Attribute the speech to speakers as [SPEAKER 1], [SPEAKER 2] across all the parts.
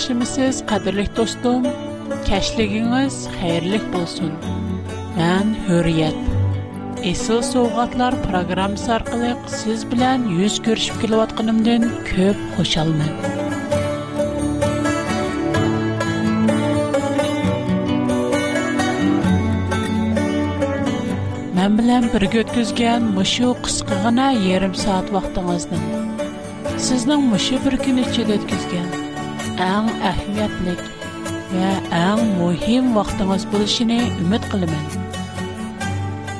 [SPEAKER 1] yaxshimisiz qadrli do'stim kashligingiz xayrli bo'lsin man hurriyat Esıl Soğatlar proqramı arqalıq siz bilən yüz görüşüb kelayotqanımdan köp xoşalman. Mən bilən bir götküzgən muşu qısqığına yarım saat vaxtınızdan. Sizdən muşu bir gün içində آن اهمیت نیک و آن مهم وقت مسپولشی نه امید قلم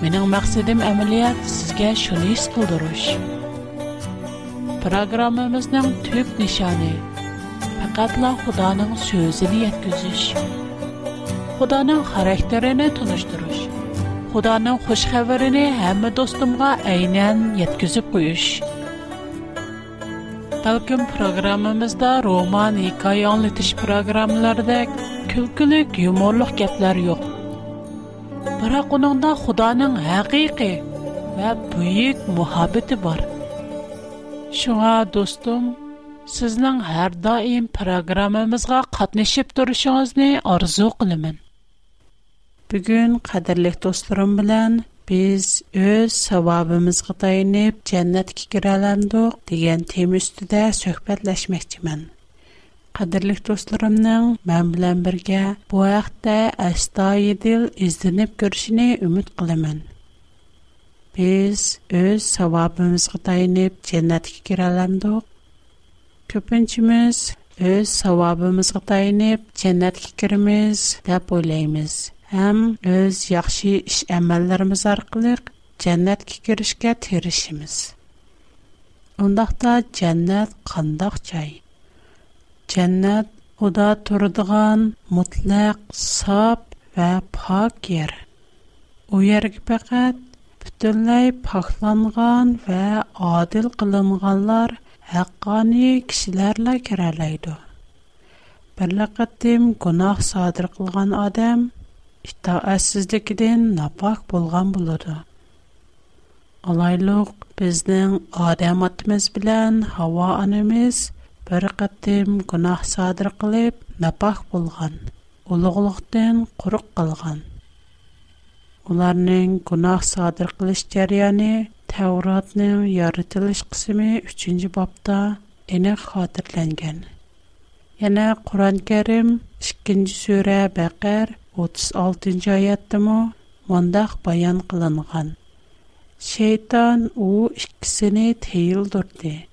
[SPEAKER 1] من اون مقصدم عملیات سگه شنیس کودروش پروگرام مزندم توب نشانه فقط لا خدا نم سوزنیت گزش خدا نم خارهترینه تونست Balkim programmamızda roman, hikaye anlatış programmalarda külkülük, yumorluq gaplar yo'q. Biroq uningda Xudoning haqiqiy va buyuk muhabbati bor. Shunga do'stim, sizning har doim programmamizga qatnashib turishingizni orzu qilaman.
[SPEAKER 2] Bugun qadrli do'stlarim bilan biz öz savabımızga dayanıp cennet kikirelendik degen tem üstüde söhbetleşmekçimen. Qadirlik dostlarımnın mən bilən birgə bu əqtdə əstayidil izdinib görüşünü ümit qılımın. Biz öz savabımızga dayanıp cennet kikirelendik. Köpünçimiz öz savabımızga dayanıp cennet kikirimiz dəb Әм үз яхшы эш әмәлләребез аркылы дәннәткә киришкә тирешмиз. Ондакта дәннәт кандак чай. Дәннәт Худа турдыган мутлак, сап ва пак ер. У ерг пакат бүтүнлей пакланган ва адил кылынганлар хаккани кишилерле киралайды. Бирлекатым гунах садыр кылган адам – Ита, а сиздикен набах булган булыды. Алайрок безнең адамәтмиз белән һава анемиз бер кат тәң кунаһ садыр кылып, набах булган, улыгылыктан курык калган. Уларның кунаһ садыр килиш җыяны Тавротның ярытылыш кысымы 3-нче бабында әне хатırlанган. Яңа Куран-Карим 2-нче 36-нчы аяттымы, баян қылынған. Шейтан у иккисини тейил дурды.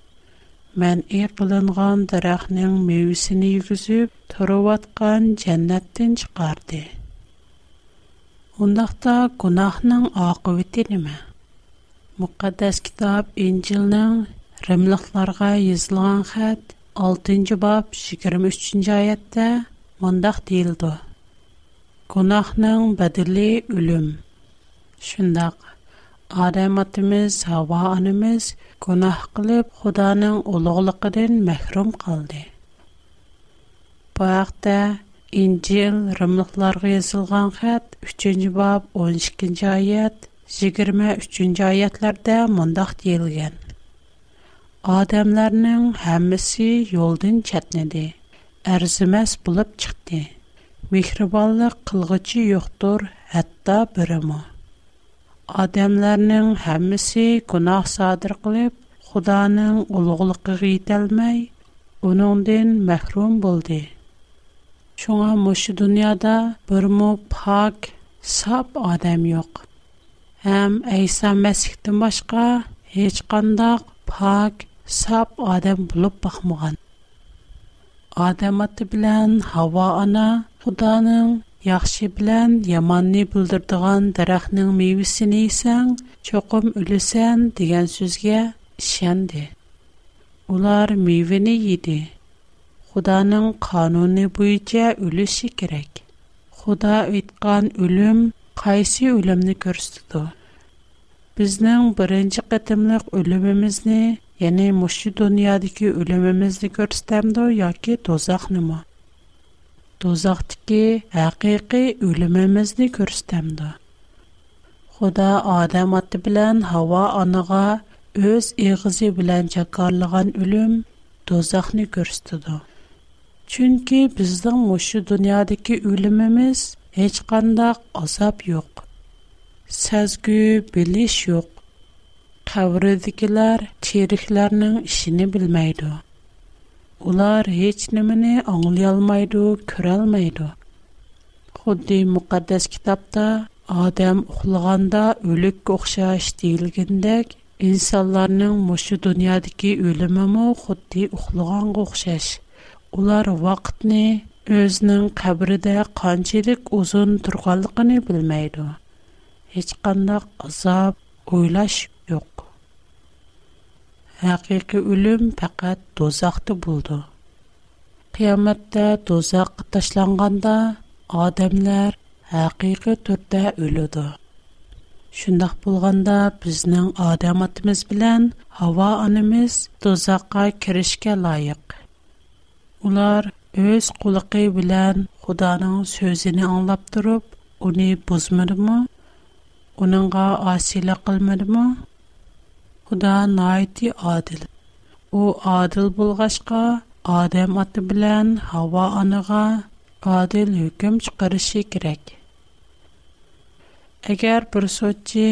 [SPEAKER 2] Мен и кылынган дарахнын мевисин йүзүп, туруп аткан жаннаттан чыгарды. Ондакта гунахнын акыбыты неме? Мукаддас китап Инжилнын хат 6-нчы бап 23-нчы аятта мондак Gonahnan badeli ölüm. Şondaq adamatimiz hawa önimiz gonah qılıp Hudaňyň ulyglygyndan mahrum boldy. Bu wagtdä Injil rimliklarga hat 3-nji bab 12-nji ayat 23-nji ayatlarda mondaq diýilgen. Adamlaryň hammىسى ýoldan çatnady. Ärzimes bulup çykdy. Mihraballık qılğıcı yoqtır, hatta birimə. Adəmlərin hamsi günah sədir qılıb, Xudanın uluğluğu qətilməy, onundən məhrum buldi. Çoğamış bu dünyada birmı pak səb adam yox. Həm Əisa məsihdən başqa heç qandaş pak səb adam olub paxmğan. Adamat bilən hava ana Худаның яхшы белән яманны бүлдердегән дарахның мейвесен исәң, чокым үлесән дигән сүзгә ишәнде. Улар мейвене йиде. Худаның кануны буенча үлеше кирәк. Худа әйткән үлем кайсы үлемне күрсәтте? Безнең беренче кытымлык үлемебезне, яни мошы дөньядагы үлемебезне күрсәтәмдо яки тозакнымы? do'zaxdagi haqiqiy o'limimizni ko'rsatamdi xudo odam oti bilan havo oniga o'z eg'izi bilan jakorlagan o'lim do'zaxni ko'rsatdi chunki bizning mushu dunyodagi o'limimiz hech qandaq azob yo'q sazgu bilish yo'q qabridagilar cheriklarning ishini bilmaydi Ular hech nimani anglay ko'rolmaydi. Xuddi muqaddas kitobda odam uxlaganda o'likka o'xshash deyilgandek, insonlarning mushu dunyodagi o'limimi xuddi uxlaganga o'xshash. Ular vaqtni o'zining qabrida qanchalik uzun turganligini bilmaydi. Hech qanday azob o'ylash Әақиігі үлім пақат дозақты булды. Қиямэтті дозақ қыташланғанда адамлар әақиігі түртті үлуды. Шындах булғанда бізнің адаматымыз білян хава анимыз дозақа керешке лайык. Улар өз қулықи білян худанын сөзіні анлап дырып уни бузмир ма, униңа асила Hudaa naity adil. U adil bolgashga adam aty bilen hawa anyga adil hukm çıkarmaşy gerek. Eger bir soçy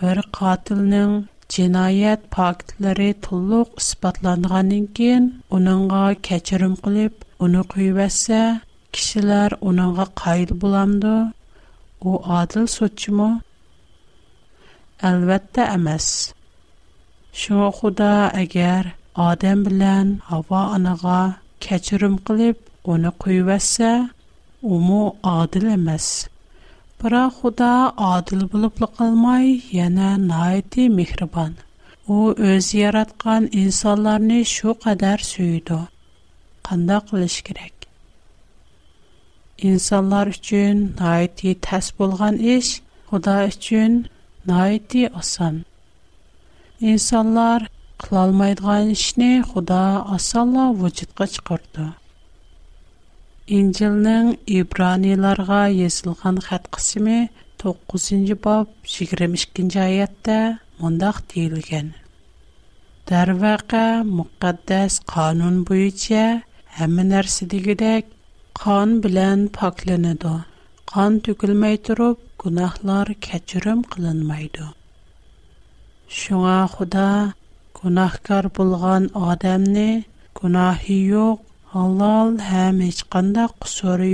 [SPEAKER 2] bir qatylnyň jinayat faktlary tolıg isbatlandygan ken, onuny gaçyrym qolyp, ony quywesse, kişiler onuny qayt bolamdy. U adil soçmu? Elbetde emas. Шуңа Худа әгәр Адам белән Хава анага кечирим кылып, аны куйвәсә, уму адил эмас. Бара Худа адил булып калмай, яна найти мехрибан. u o'z yaratgan insonlarni shu qadar suydi qandoq qilish kerak insonlar uchun noiti tas bo'lgan ish xudo uchun noiti oson Иnsanlar qılalmaydığı işni Xuda asalla vücudğa çıxırdı. İncilning İbraniylarga yəslən xatqışımı 9-cı bab 22-ci ayatda mondaq diləgən. Darvaqa müqaddəs qanun buyucə həm nərsidigidək qan bilan paklanıdı. Qan tökülməy turub günahlar keçirəm Шуңа Худа гунахкар булган адамны гунахи юк, халал һәм һеч кандай кусуры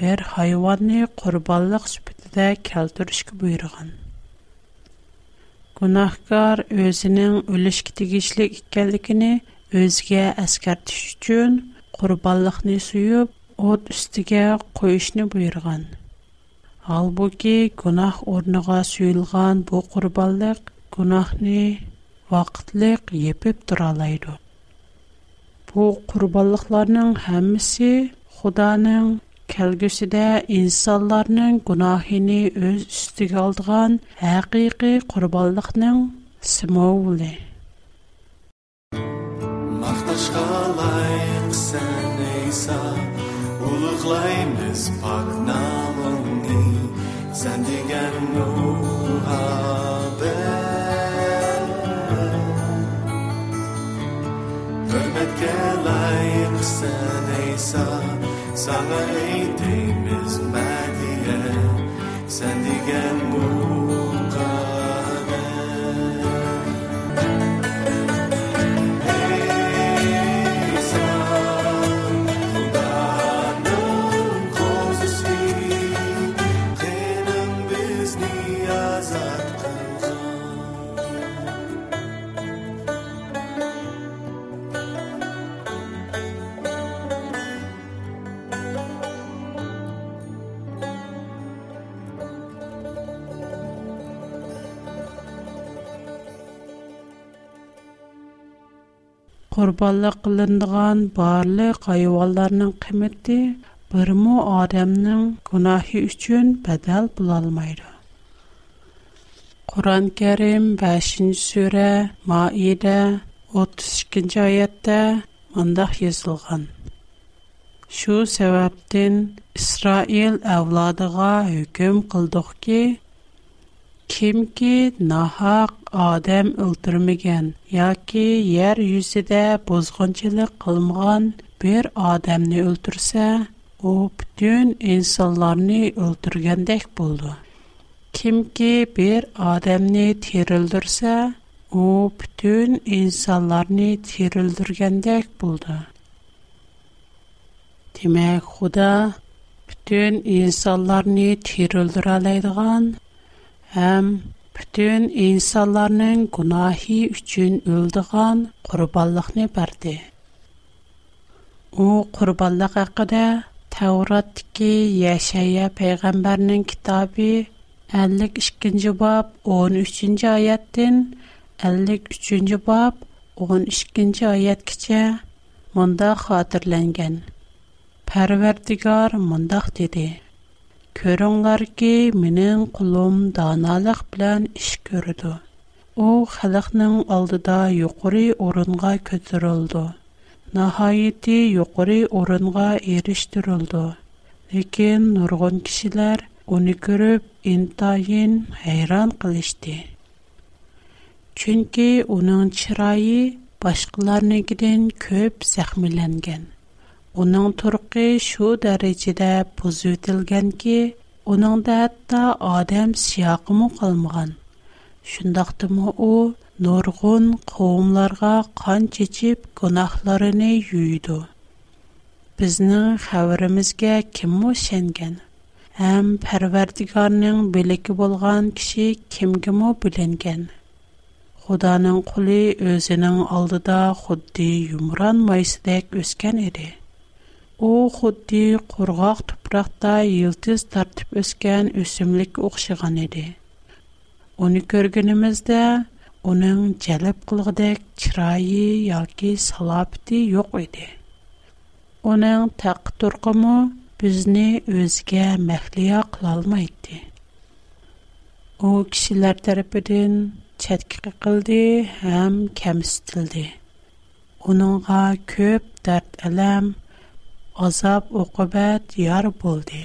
[SPEAKER 2] бер хайванны курбанлык сүпетидә калтырышкә буйрыган. Гунахкар өзенең үлеш китегичлек өзге өзгә әскәр төш өчен курбанлыкны суеп, от үстигә куешне буйрыган. Албуки гунах орныга суелган бу Гунахне вақтлик епеп туралайду. Бу курбанлықларның һәммәсе Худаның келгошыда инсандарның гунаһын үз үстигә алдыган һақиқи курбанлыкның символы. Махташ аралайсен әйса. Улыглайбыз фарнамыны. Зән дигән himmet kää laim sen ei saa, Қурбалы қылындыған барлы қайуаларының қиметті бір му адамның кунахи үчін бадал бұл алмайды. Куран-керим 5-сюре, Маиде, 32-ча айатта мандах язылған. Шу Исраил авладыға үгім қылдық нахак? адам ұлтрымиген, яки, яр юсиде бозғанчили қылымған бір адамны ұлтрысэ, о бүтюн инсаларни ұлтрыгандек болды. Кимки бір адамны тир ұлтрысэ, о бүтюн инсаларни тир ұлтрыгандек болды. Диме, худа бүтюн инсаларни тир ұлтрыгандеган, ам, bütün insanların günahı üçün öldüğən qurbanlıqni verdi. O qurbanlıq haqqında Tevratdakı Yeşaya peyğəmbərinin kitabı 52-ci bab 13-cü ayətdən 53-cü bab 12-ci ayətgəcə munda xatırlanğan. Pərverdigar mundaq dedi: Көрөңлар ки, менен кулум даналык белән иш көрдү. У халыкның алдыда юқуры орынга көтүрүлдү. Нахайети юқуры орынга эриштүрүлдү. Лекин нургон кишилер уни көрүп, интайын хайран кылышты. Чүнки унун чырайы башкаларныкыдан көп сахмиленген. Оның турқы шу дәрежеде бұзу тілген ке, оның да әтті адам сияқы мұ қалмыған. Шындақты мұ о, нұрғын қоғымларға қан чечіп күнақларыны юйду. Бізнің қәвірімізге кім мұ шенген? Әм пәрвердігарның білікі болған кіші кімгі мұ біленген? Құданың құлы өзінің алдыда құдды юмран өскен Ұу ғудди қургақ тупрақта үлдіз тартип өскен өсімлик ұхшыған иди. Оны көргенімізді оның көліп қылғды кирайи, ялги, салабди йоқ иди. Оның тақ турғыму бізні өзге мәхлия қылалма ідди. Ұу кішилар тарапидын чадки кақылди хам кәмістілди. Оныңа көп дарт әлем Azap oqibat yar buldi.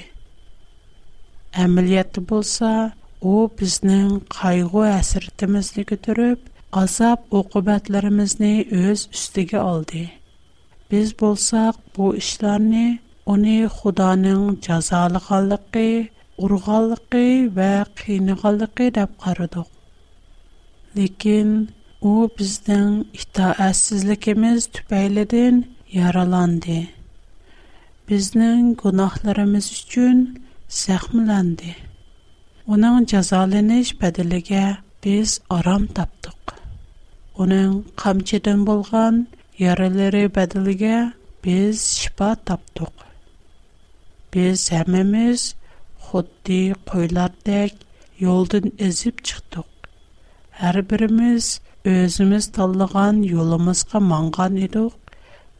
[SPEAKER 2] Ameliyat bolsa, u bizning qayg'u asirtimizdagi turib, azob oqibatlarimizni o'z ustiga oldi. Biz bo'lsak, bu ishlarni uni Xudoning jazoli xalliqki, urg'onliqqi va qiyniqliqqi deb qaradik. Lekin u bizning itoatsizligimiz tupaylidan yaralandi. bizning gunohlarimiz uchun zahmlandi. Оның жазаланыш бәділіге biz арам таптық. Оның қамчыдан болған яралары бәділіге biz шипа таптық. Biz әміміз xuddi qo'ylardek yo'ldan ezib chiqdik. Har birimiz o'zimiz tanlagan yo'limizga mangan edik,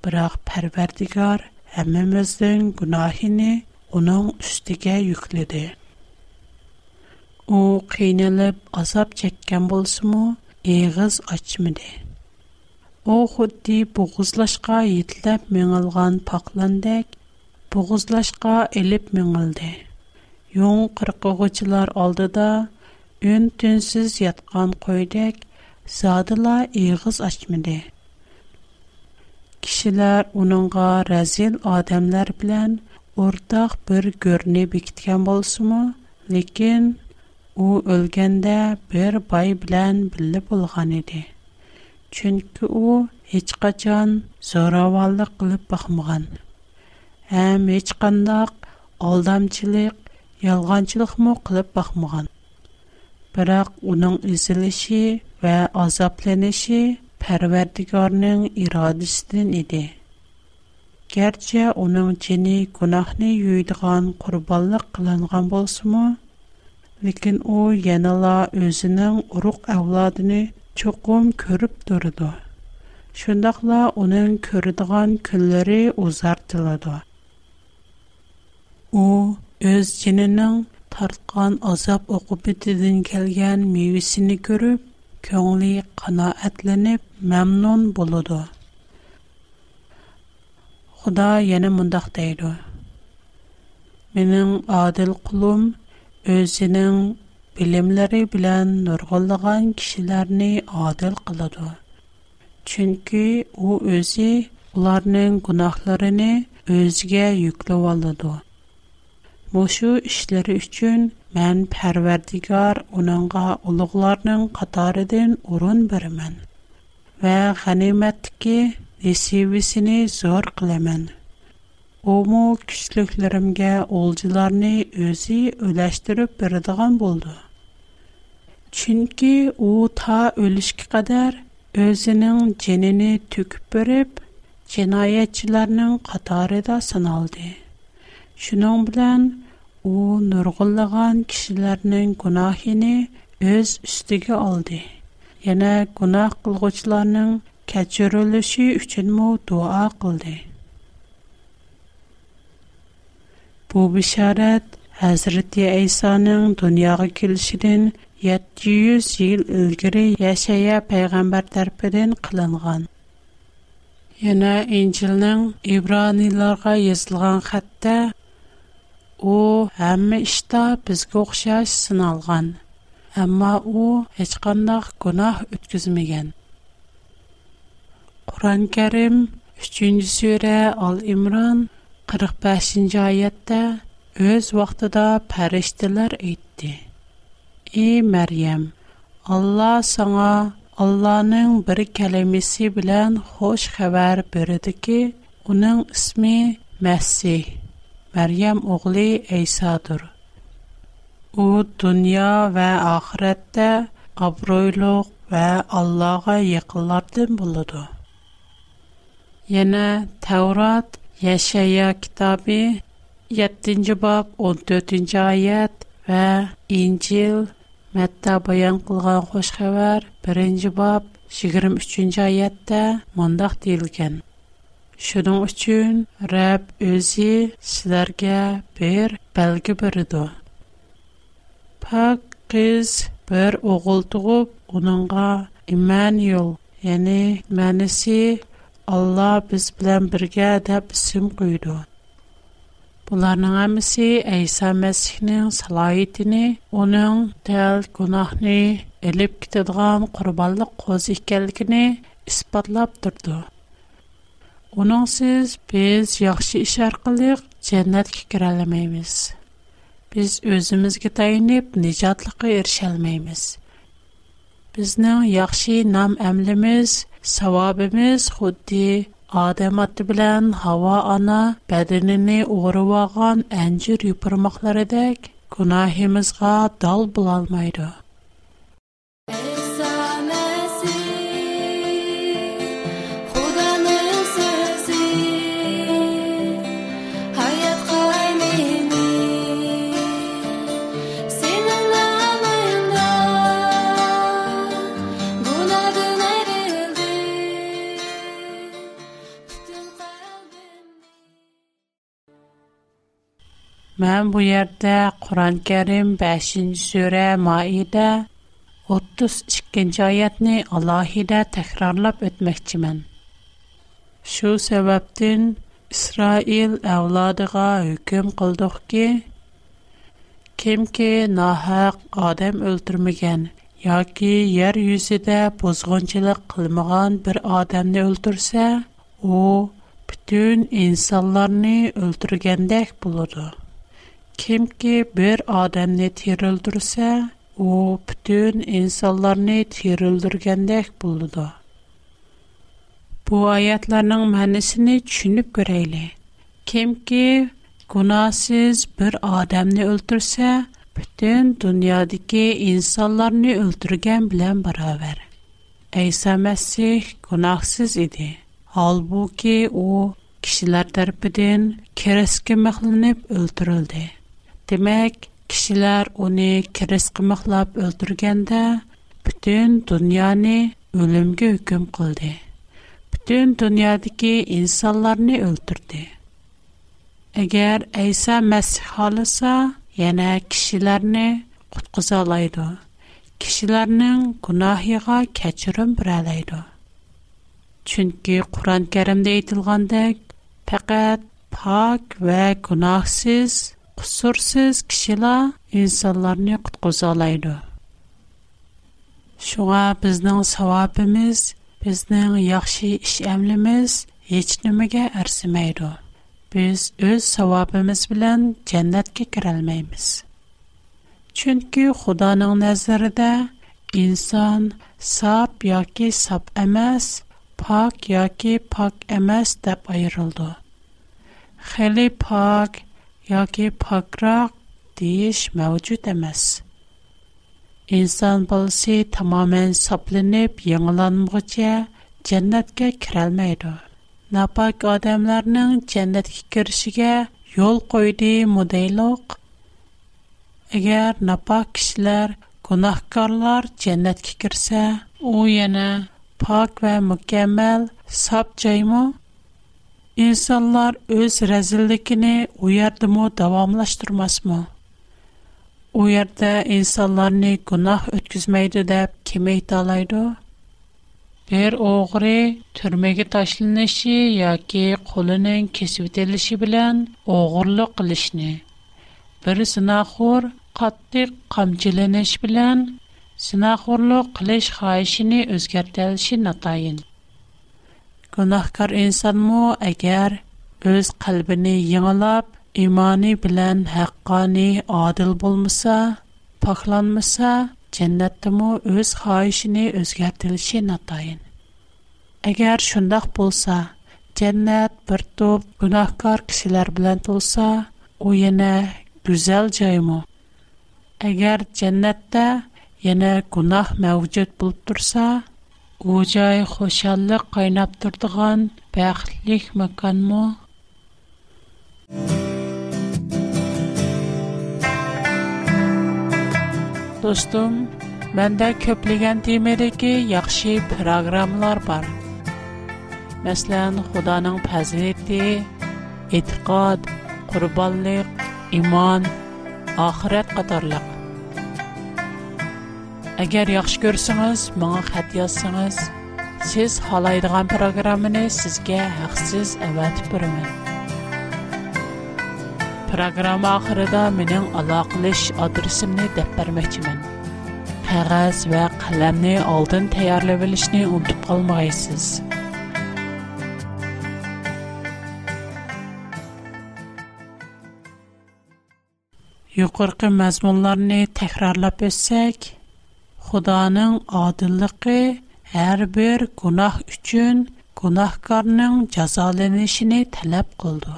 [SPEAKER 2] biroq Parvardigor Әмэміздің гунахини уның үстіге юкліді. О, кейнеліп, азап чеккен болсуму, ийгыз ачмыды. О, худди, бугузлашка, йетлеп мүңылған пақландек, бугузлашка, еліп мүңылди. Йон қырқа гучылар алдыда, үн түнсіз ятған койдек, садыла ийгыз ачмыды кишILAR уның гәразел адамлар белән ортақ бер görнә бик иткән булсымы, ләкин ул өлгәндә باي пай белән билеп булган иде. Чөнки ул hiç качан сораваллык кылып бакмаган, һәм hiç кانداк алдамчылык, ялганчылык мо кылып бакмаган. Бирақ уның илзелеше və Pərverdigarının iradəsindən idi. Gərçə onun çini günahını yuyduğan qurbanlıq qılınğan bolsunmu, lakin o yenəla özünün uruq avladını çoxum görüb durdu. Şundaqla onun görüdüğün günləri uzartıldı. O öz çininin tartqan azap oqubitidən gələn meyvəsini görüb көңілі қанаәтленіп, мәмнун болуды. Худа ені мұндақ дейді. Менің адыл құлым өзінің білімлері білән нұрғылыған кішілеріні адыл қылады. Чүнкі о өзі оларының күнақларыны өзге юклі валады. Мұшу үшлері үшін үшін Мән Пәрвәрдигар уныңга улыгларның катарыдан урын бермен. Вә ғаниметки несивісіні зор қылымен. Ому күшліклерімге олжыларны өзі өләштіріп бірдіған болды. Чүнкі о та өлішкі қадар өзінің женіні түкіп біріп, женайетчіларның қатарыда саналды. Шының білән, u nurg'unlagan kishilarning gunohini o'z ustiga oldi yana gunoh qilg'uvchilarning kechirilishi uchunmi duo qildi bu bisharat hazrati aysoning dunyoga kelishidan 700 yil ilgari yashaya payg'ambar tarafidan qilingan yana injilning ibroniylarga yozilgan xatda У һәм мишта безгә охшаш синалган, әмма ул هیچқанда гынаһ үткәзмигән. Куран-Карим 3-нче сүре, ол Имран 45-нче аятта үз вакытында фәришталәр әйтте: "И Мәрйем, Алла саңа Алланың бер сәлемесе белән яхшы хәбар бирде ки, аның исме Мәсих." Məryəm oğlu İsa'dır. O dünya və axirətdə abroyluq və Allah'a yaxınlardan buludu. Yana Tevrat Yaşaya kitabı 7-ci bab 14-cü ayət və İncil Mətta bayan qılğan xoş xəbər 1-ci bab 23-cü ayətdə mondaq deyilgən. Şunun üçün Rəbb özü sizlərə bir bəlgi biridir. Pak qız bir oğul doğub, onunğa İmmanuel, yəni mənisi Allah biz bilən birgə dəb isim qoydu. Bunların hamısı İsa Məsihinin səlahiyyətini, onun dəl günahını elib gedən qurbanlıq qoz ikənligini isbatlab durdu. Оныңсыз біз яхшы іш арқылық жәннәтке кірәлімейміз. Біз өзімізге тайынып, нежатлықы ершәлмейміз. Бізнің яхшы нам әмліміз, савабымыз худди адам атты білән хава ана бәдініні ұғырываған әнжір үпірмақларыдек күнахимызға дал бұлалмайды. Мен бу ердә Куран Кәрим 5-нче сүре Маидә 32-нче аятны алаһида тәкрарлап үтмәкчемен. Шу сәбәптән Исраил авладыга хөкем кылдык ки, кем ки нахак адам өлтүрмәгән яки яр юзидә бузгынчылык кылмаган бер адамны өлтүрсә, у бүтән инсанларны өлтүргәндәк булыды. Kimki bir бир адамни тир үлдурсэ, о битун инсаларни Bu үлдургендэх булуду. Бу аятларның мәнісіні чүніп көрейли. Ким ки кунасиз бир адамни үлдурсэ, битун дуниадики инсаларни үлдурген билан баравер. Айса Мэссих кунахсиз іди, халбу ки о кишилардар Demək, kişilər onu kiris qımaqlab öldürgəndə bütün dünyanı ölümgə hüküm qıldı. Bütün dünyadakı insanlarını öldürdü. Əgər İsa Məsih halısa, yana kishilarni qutqiza oladi kishilarning gunohiga kechirim biralaydi chunki qur'oni karimda aytilgandek faqat pok va gunohsiz sourses kişiler insanlarnı qutquzalaydı Şuğa biznıñ sawabımız biznıñ yaxşı iş emlimiz heç nimigə arsimaydı Biz ül sawabımız bilən cənnətə kirəlməymiz Çünki Xudanıñ nəzərində insan sap yoki sap eməs pak yoki pak eməs deb ayrıldı Xəli pak yoki pokroq deyish mavjud emas. Inson bolasi tamoman soplanib, yangilanmoqcha jannatga kirolmaydi. napok odamlarning jannatga kirishiga yo'l qo'ydi mudayloq. Agar napok kishilar, gunohkorlar jannatga kirsa, u yana pok va mukammal sop joymi? İnsanlar öz rezillikini o yerde mu davamlaştırmaz mı? O yerde insanlarını günah ötküzmeydi de kime italaydı? Bir oğri türmege taşlanışı yoki qo'lining kesib etilishi bilan o'g'irlik qilishni bir sinaxo'r qattiq qamchilanish bilan sinaxo'rlik qilish xohishini o'zgartirishi notayin Гүнахкар инсанмо агар өз қалбини яңалап, имани билан хаққани адил болмаса, пахланмаса, жаннаттымо өз хайшини өзгертилши натайын. Агар шундах болса, жаннат бір топ гүнахкар кишилар билан толса, о яна гүзел жаймо. Агар жаннатта яна гүнах мавжуд болып тұрса, У чае хошалык кайнап турдыган бахтлык мэкәнме?
[SPEAKER 1] Достым, мендә көплегән тема ди ке яхшы бар. Мәсәлән, Худаның фәзлете, итиқад, курбанлык, иман, ахырет кадәрлек Agar yaxshi ko'rsangiz, menga xat yozsangiz, siz xohlaydigan programmani sizga haqsiz avatib beraman. Programma oxirida mening aloqalash adresimni deb bermoqchiman. Qog'oz va qalamni oldin tayyorlab olishni unutib qolmaysiz. Yuqorqi mazmunlarni takrorlab
[SPEAKER 2] o'tsak, Худаның адиллығы әрбір бір гунах үчін гунахкарның жазаленішіні тәләп қылды.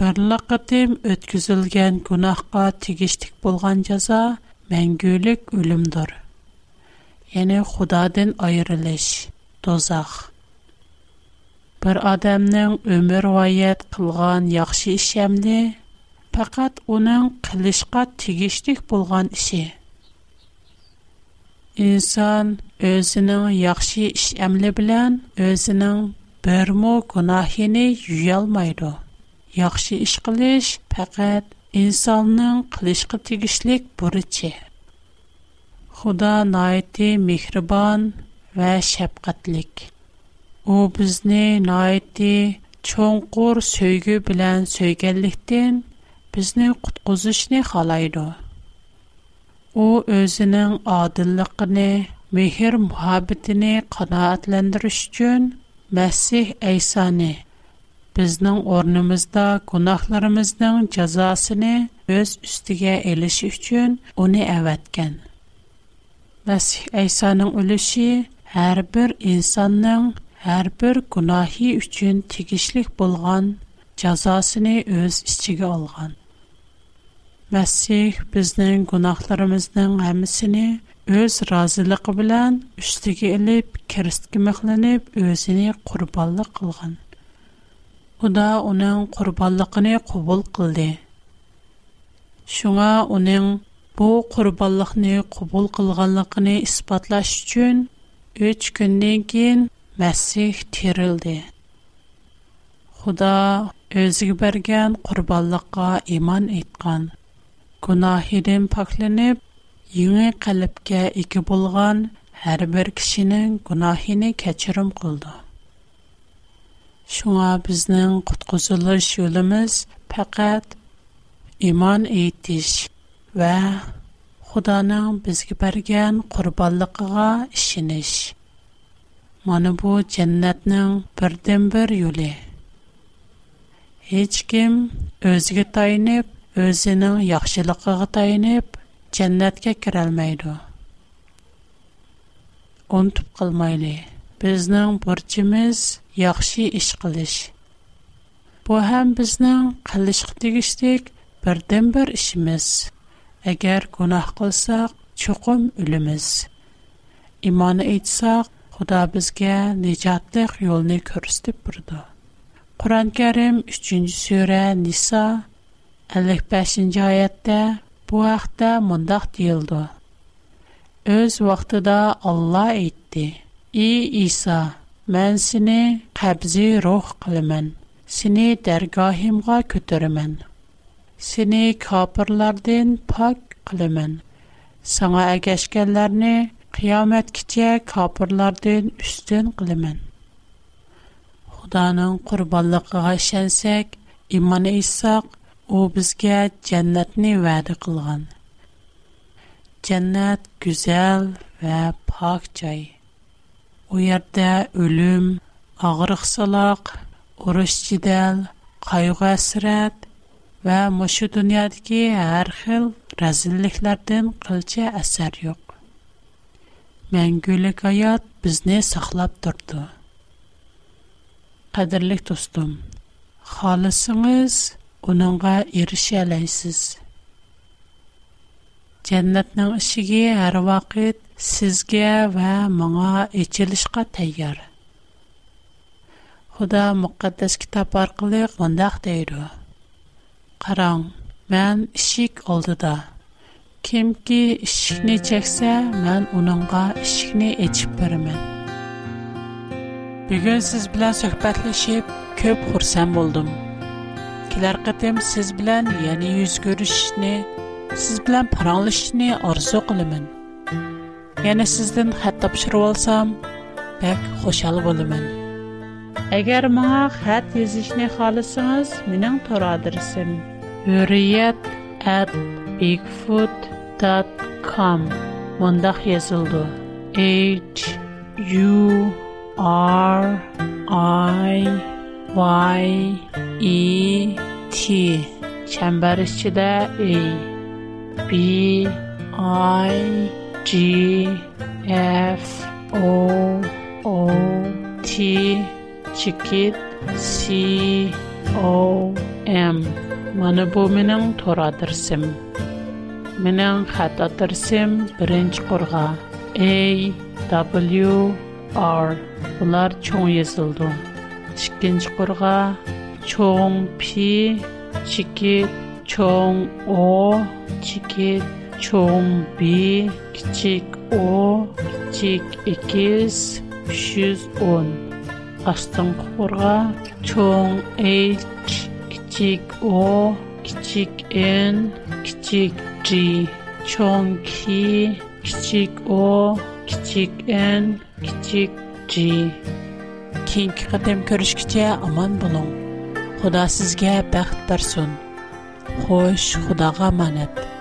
[SPEAKER 2] Бірліқытым өткізілген кұнаққа тегіштік болған жаза мәңгілік өлімдір. Ені худадын айырылыш, дозақ. Бір адамның өмір вайет қылған яқшы ішемді, пақат оның қылышқа тегіштік болған іші. inson o'zining yaxshi ish amli bilan o'zining birmu gunohini yuyolmaydi yaxshi ish qilish faqat insonning qilishga tegishlik burchi xudo naiti mehribon va shafqatlik u bizni naiti cho'nqur so'ygi bilan so'yganlikdan bizni qutquzishni xohlaydi u o'zining odilligini mehr muhabbatini qanoatlantirish uchun masih aysoni bizning o'rnimizda gunohlarimizning jazosini o'z ustiga elishi uchun uni avatgan masih aysoning ulushi har bir insonning har bir gunohi uchun tegishlik bo'lgan jazosini o'z ichiga olgan Мәсих біздің гунахларымыздың әмісіні өз разылығы білән үштігі іліп, керістігі мұхланып, өзіні құрбалық қылған. Құда оның құрбалықыны құбыл қылды. Шуңа оның бұ құрбалықыны құбыл қылғанлықыны іспатлаш үшін үш күнден кейін Мәсіх терілді. Құда өзі берген құрбалыққа иман айтқан. Гуна хеден пахлене йынгы калепкә ике булган һәрбер кешенин гунаһын кечүрәм кулды. Шуңа безнең куткышлы юлыбыз фаҡат иман итү эш һәм Аллаһның безгә бергән ҡурбанлыҡына ишин bu Моны бу дженнәтне берҙембер юлы. һеч ким өҙгә o'zining yaxshiligiga tayinib jannatga kirolmaydi unutib qilmayli bizning burchimiz yaxshi ish qilish bu ham bizning qilishga tegishlik birdan bir ishimiz agar gunoh qilsak chuqum o'limiz imon aytsak xudo bizga nijotliq yo'lni ko'rsatib turdi qur'oni karim 3 sura nisa 55-nji ayetde bu wagtda mundaq diýildi. Öz wagtyda Allah etdi: "Ey Иса, men seni qabzy ruh qylman, seni dergahymga köterimen. Seni kafirlardan pak qylman. Saňa ägäşkenlerni qiyamet kiçe kafirlardan üstün qylman." Hudanyň qurbanlygyna şänsek, İmanı İssaq u bizga jannatni va'da qilgan jannat go'zal va pok joy u yerda o'lim og'riqsaloq urush jidal qayg'u hasrat va mushu dunyodagi har xil razilliklardan qilcha asar yo'q Мәңгүлек аят безне саклап торды. Кадерлек достым, халысыңыз uningga erisha olasiz jannatning ishigi har vaqt sizga va menga ochilishga tayyor xudo muqaddas kitob orqali bundoq deydi qarang man ishik oldida kimki ishikni cheksa man uningga ishikni ochib beraman bugun siz bilan suhbatlashib ko'p xursand bo'ldim kelar qatim siz bilan yana yuz ko'rishishni siz bilan paranglashishni orzu qilaman yana sizdan xat topshirib olsam bak xushal bo'laman agar maga xat yozishni xohlasangiz mening tor adresim huriyat at yozildi h u r i y e t çəmbər içində e b i g f o o t çikit c o m mənə bu mənim tor adresim mənim xat a w r bunlar çox yazıldı 17-курга чоң p чик ке чоң o чик чөң b кичек o кичек 210 8-курга чоң h кичек o кичек n кичек j чоң k кичек o кичек n кичек j кейінгі қадам көрішкіте аман болың. Құда сізге бәқіт берсін. Қош, Құдаға манет.